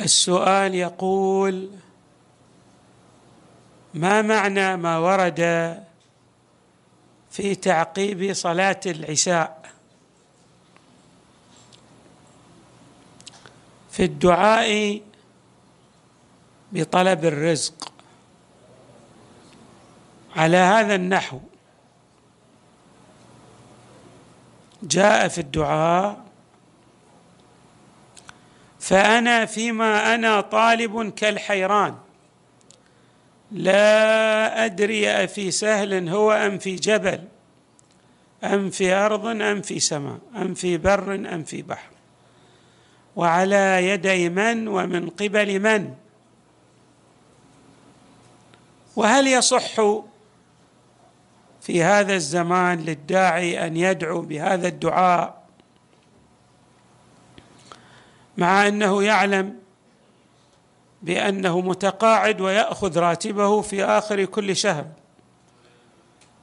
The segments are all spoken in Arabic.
السؤال يقول ما معنى ما ورد في تعقيب صلاة العشاء؟ في الدعاء بطلب الرزق. على هذا النحو جاء في الدعاء فأنا فيما أنا طالب كالحيران. لا أدري أفي سهل هو أم في جبل أم في أرض أم في سماء أم في بر أم في بحر. وعلى يدي من ومن قبل من؟ وهل يصح في هذا الزمان للداعي أن يدعو بهذا الدعاء مع أنه يعلم بأنه متقاعد ويأخذ راتبه في آخر كل شهر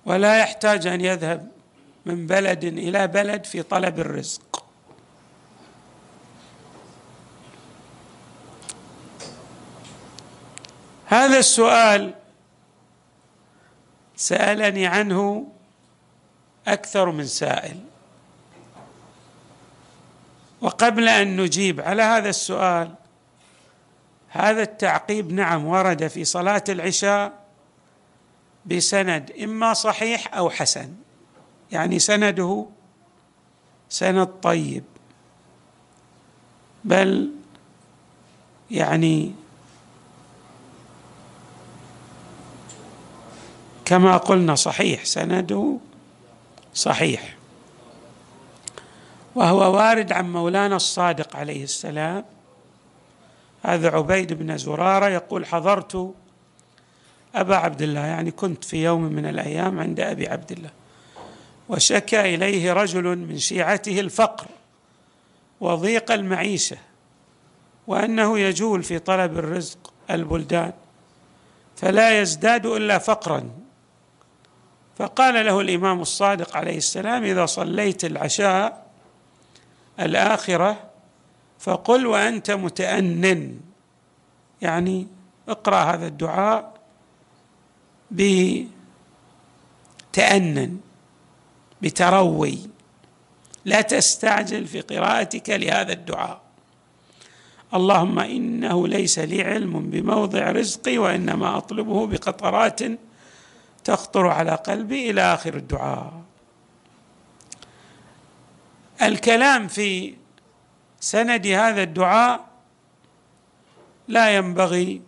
ولا يحتاج أن يذهب من بلد إلى بلد في طلب الرزق. هذا السؤال سألني عنه أكثر من سائل. وقبل أن نجيب على هذا السؤال هذا التعقيب نعم ورد في صلاة العشاء بسند إما صحيح أو حسن. يعني سنده سند طيب. بل يعني كما قلنا صحيح سنده صحيح. وهو وارد عن مولانا الصادق عليه السلام. هذا عبيد بن زرارة يقول حضرت أبا عبد الله. يعني كنت في يوم من الأيام عند أبي عبد الله. وشكى إليه رجل من شيعته الفقر وضيق المعيشة وأنه يجول في طلب الرزق البلدان فلا يزداد إلا فقرا. فقال له الإمام الصادق عليه السلام إذا صليت العشاء الآخرة فقل وأنت متأنن. يعني اقرأ هذا الدعاء بتأنن بتروي. لا تستعجل في قراءتك لهذا الدعاء. اللهم إنه ليس لي علم بموضع رزقي وإنما أطلبه بقطرات تخطر على قلبي إلى آخر الدعاء. الكلام في سند هذا الدعاء لا ينبغي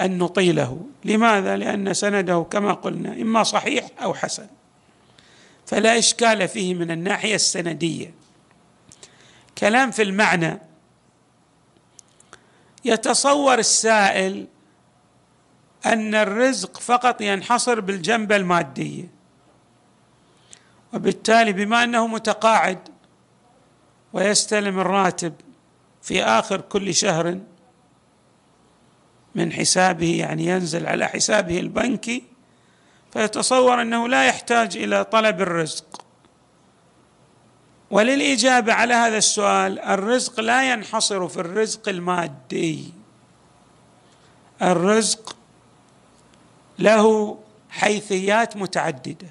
أن نطيله. لماذا؟ لأن سنده كما قلنا إما صحيح أو حسن. فلا إشكال فيه من الناحية السندية. كلام في المعنى. يتصور السائل أن الرزق فقط ينحصر بالجنبه الماديه وبالتالي بما أنه متقاعد ويستلم الراتب في آخر كل شهر من حسابه يعني ينزل على حسابه البنكي فيتصور أنه لا يحتاج إلى طلب الرزق. وللإجابة على هذا السؤال الرزق لا ينحصر في الرزق المادي. الرزق له حيثيات متعددة.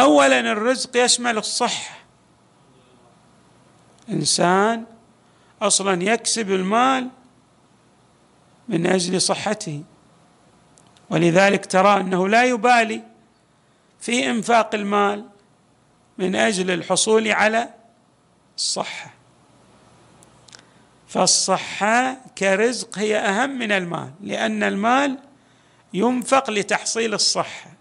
اولا الرزق يشمل الصحة. إنسان أصلا يكسب المال من أجل صحته. ولذلك ترى أنه لا يبالي في إنفاق المال من أجل الحصول على الصحة. فالصحة كرزق هي أهم من المال لأن المال ينفق لتحصيل الصحة.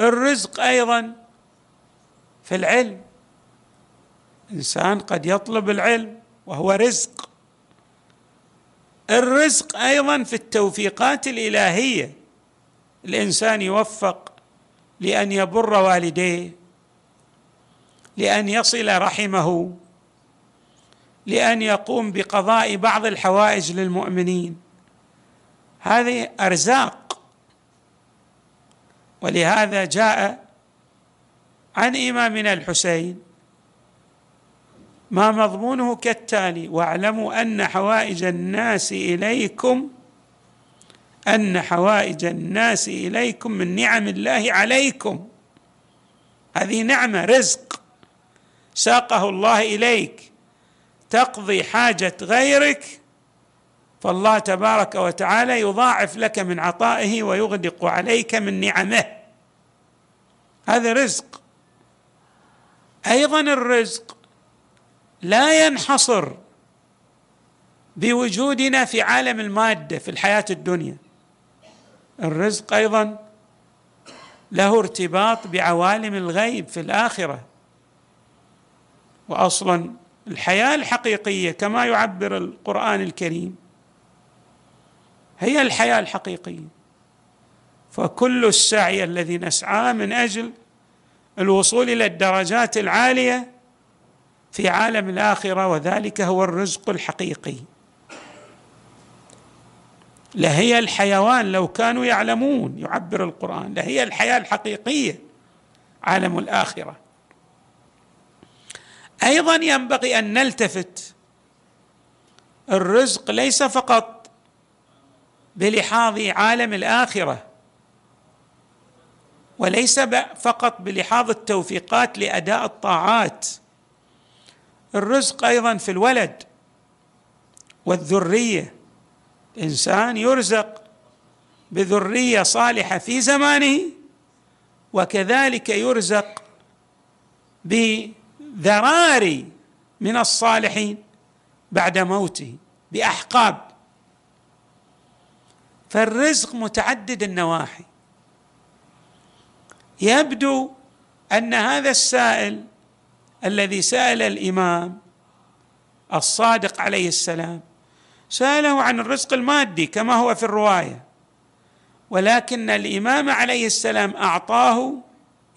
الرزق أيضا في العلم. إنسان قد يطلب العلم وهو رزق. الرزق أيضا في التوفيقات الإلهية. الإنسان يوفق لأن يبر والديه لأن يصل رحمه لأن يقوم بقضاء بعض الحوائج للمؤمنين. هذه أرزاق. ولهذا جاء عن امامنا الحسين ما مضمونه كالتالي واعلموا أن حوائج الناس إليكم أن حوائج الناس إليكم من نعم الله عليكم. هذه نعمة رزق ساقه الله إليك تقضي حاجة غيرك فالله تبارك وتعالى يضاعف لك من عطائه ويغدق عليك من نعمه. هذا رزق. أيضا الرزق لا ينحصر بوجودنا في عالم المادة في الحياة الدنيا. الرزق أيضا له ارتباط بعوالم الغيب في الآخرة. واصلا الحياة الحقيقية كما يعبر القرآن الكريم. هي الحياة الحقيقية. فكل السعي الذي نسعاه من أجل الوصول إلى الدرجات العالية في عالم الآخرة وذلك هو الرزق الحقيقي. لهي الحيوان لو كانوا يعلمون يعبر القرآن لهي الحياة الحقيقية عالم الآخرة. أيضا ينبغي أن نلتفت. الرزق ليس فقط بلحاظ عالم الآخرة. وليس فقط بلحاظ التوفيقات لأداء الطاعات. الرزق أيضا في الولد والذرية. الانسان يرزق بذرية صالحة في زمانه وكذلك يرزق بذراري من الصالحين بعد موته بأحقاب. فالرزق متعدد النواحي. يبدو أن هذا السائل الذي سأل الإمام الصادق عليه السلام سأله عن الرزق المادي كما هو في الرواية ولكن الإمام عليه السلام أعطاه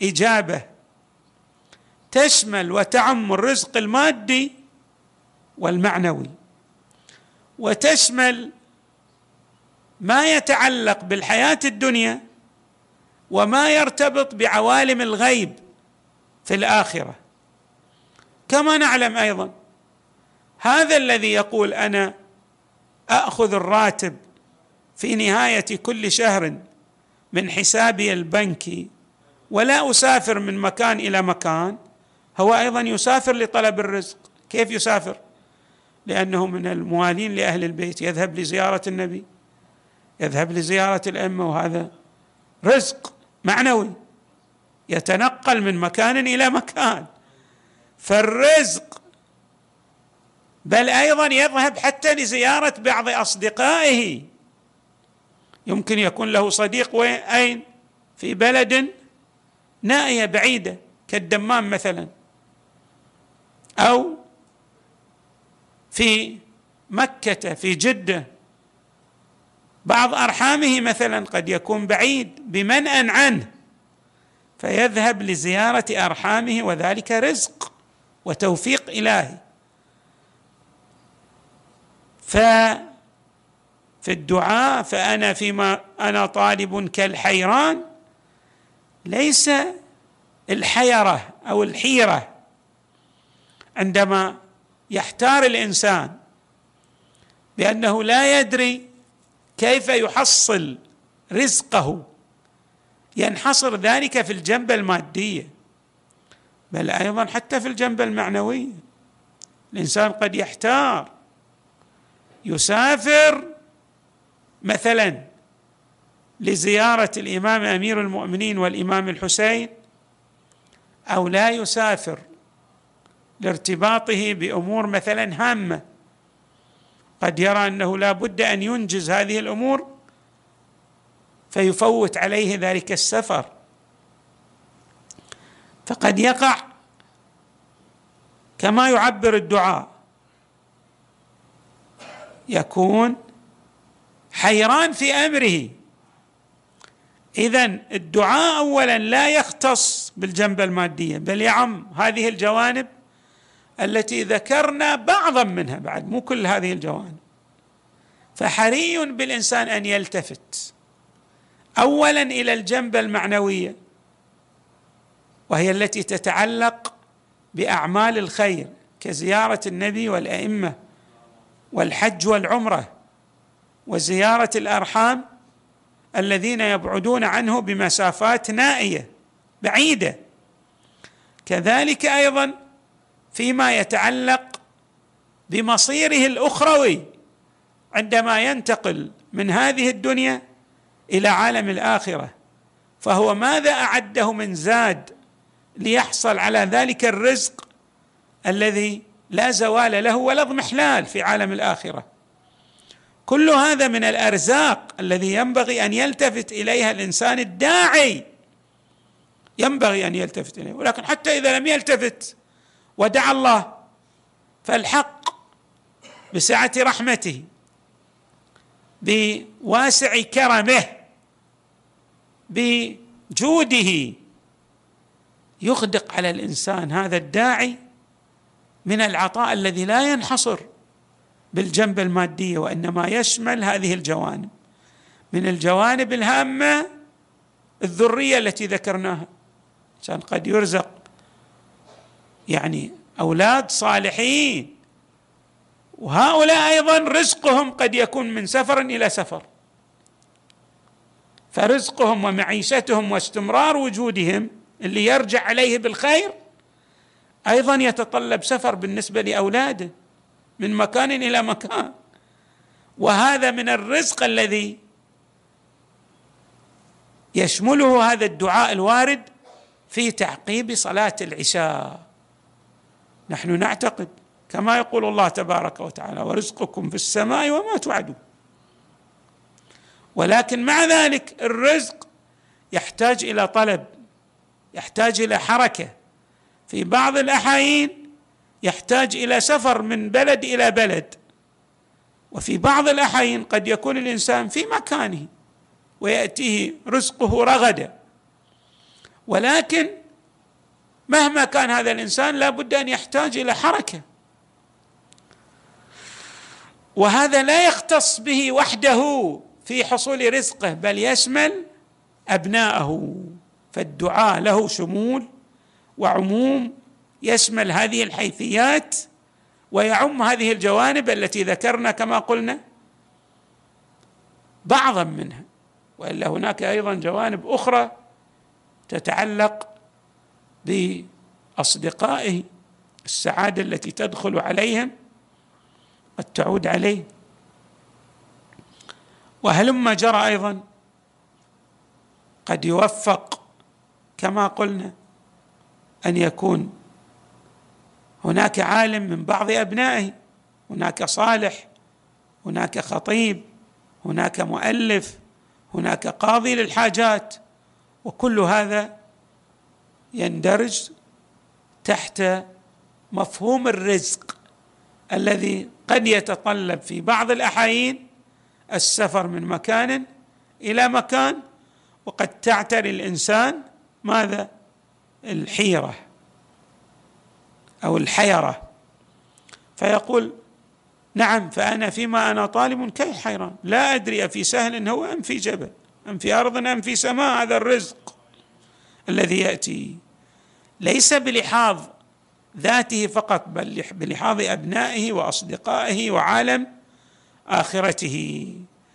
إجابة تشمل وتعم الرزق المادي والمعنوي وتشمل ما يتعلق بالحياة الدنيا وما يرتبط بعوالم الغيب في الآخرة. كما نعلم أيضا هذا الذي يقول أنا اخذ الراتب في نهاية كل شهر من حسابي البنكي ولا أسافر من مكان إلى مكان هو أيضا يسافر لطلب الرزق. كيف يسافر؟ لأنه من الموالين لأهل البيت يذهب لزيارة النبي. يذهب لزيارة الأمة وهذا رزق معنوي يتنقل من مكان إلى مكان. فالرزق بل أيضا يذهب حتى لزيارة بعض أصدقائه. يمكن يكون له صديق وين؟ اين في بلد نائية بعيدة كالدمام مثلا. أو في مكة في جدة. بعض أرحامه مثلا قد يكون بعيد بمنأ عنه فيذهب لزيارة أرحامه وذلك رزق وتوفيق إلهي. ففي الدعاء فأنا فيما أنا طالب كالحيران ليس الحيرة أو الحيرة. عندما يحتار الإنسان بأنه لا يدري كيف يحصل رزقه؟ ينحصر ذلك في الجنبه الماديه بل أيضا حتى في الجنبه المعنويه الإنسان قد يحتار. يسافر مثلا لزيارة الإمام أمير المؤمنين والإمام الحسين أو لا يسافر لارتباطه بأمور مثلا هامة. قد يرى أنه لا بد أن ينجز هذه الأمور فيفوت عليه ذلك السفر. فقد يقع كما يعبر الدعاء. يكون حيران في أمره. اذا الدعاء اولا لا يختص بالجنبه المادية بل يعم هذه الجوانب التي ذكرنا بعضا منها بعد مو كل هذه الجوانب. فحري بالإنسان أن يلتفت. اولا إلى الجنبه المعنوية وهي التي تتعلق بأعمال الخير كزيارة النبي والأئمة والحج والعمرة وزيارة الأرحام الذين يبعدون عنه بمسافات نائية بعيدة. كذلك أيضا فيما يتعلق بمصيره الأخروي عندما ينتقل من هذه الدنيا إلى عالم الآخرة. فهو ماذا أعده من زاد ليحصل على ذلك الرزق الذي لا زوال له ولا اضمحلال في عالم الآخرة؟ كل هذا من الأرزاق الذي ينبغي أن يلتفت إليها الإنسان الداعي. ينبغي أن يلتفت إليه ولكن حتى إذا لم يلتفت ودعا الله فالحق بسعة رحمته بواسع كرمه بجوده يغدق على الإنسان هذا الداعي من العطاء الذي لا ينحصر بالجنب الماديه وإنما يشمل هذه الجوانب من الجوانب الهامة الذرية التي ذكرناها. الانسان قد يرزق يعني أولاد صالحين. وهؤلاء أيضا رزقهم قد يكون من سفر إلى سفر. فرزقهم ومعيشتهم واستمرار وجودهم اللي يرجع عليه بالخير أيضا يتطلب سفر بالنسبة لأولاده من مكان إلى مكان. وهذا من الرزق الذي يشمله هذا الدعاء الوارد في تعقيب صلاة العشاء. نحن نعتقد كما يقول الله تبارك وتعالى ورزقكم في السماء وما توعدون. ولكن مع ذلك الرزق يحتاج إلى طلب يحتاج إلى حركة. في بعض الأحايين يحتاج إلى سفر من بلد إلى بلد. وفي بعض الأحايين قد يكون الإنسان في مكانه ويأتيه رزقه رغدا ولكن مهما كان هذا الإنسان لا بد أن يحتاج إلى حركة. وهذا لا يختص به وحده في حصول رزقه بل يشمل أبناءه. فالدعاء له شمول وعموم يشمل هذه الحيثيات ويعم هذه الجوانب التي ذكرنا كما قلنا بعضا منها. وإلا هناك أيضا جوانب أخرى تتعلق باصدقائه السعادة التي تدخل عليهم قد تعود عليه. وهلما جرى أيضا قد يوفق كما قلنا أن يكون هناك عالم من بعض أبنائه هناك صالح هناك خطيب هناك مؤلف هناك قاضي للحاجات وكل هذا يندرج تحت مفهوم الرزق الذي قد يتطلب في بعض الأحايين السفر من مكان إلى مكان وقد تعتري الإنسان ماذا؟ الحيرة أو الحيرة. فيقول نعم فأنا فيما أنا طالب كي حيران؟ لا أدري أفي سهل هو أم في جبل أم في أرض أم في سماء هذا الرزق الذي يأتي. ليس بلحاظ ذاته فقط بل بلحاظ أبنائه وأصدقائه وعالم آخرته.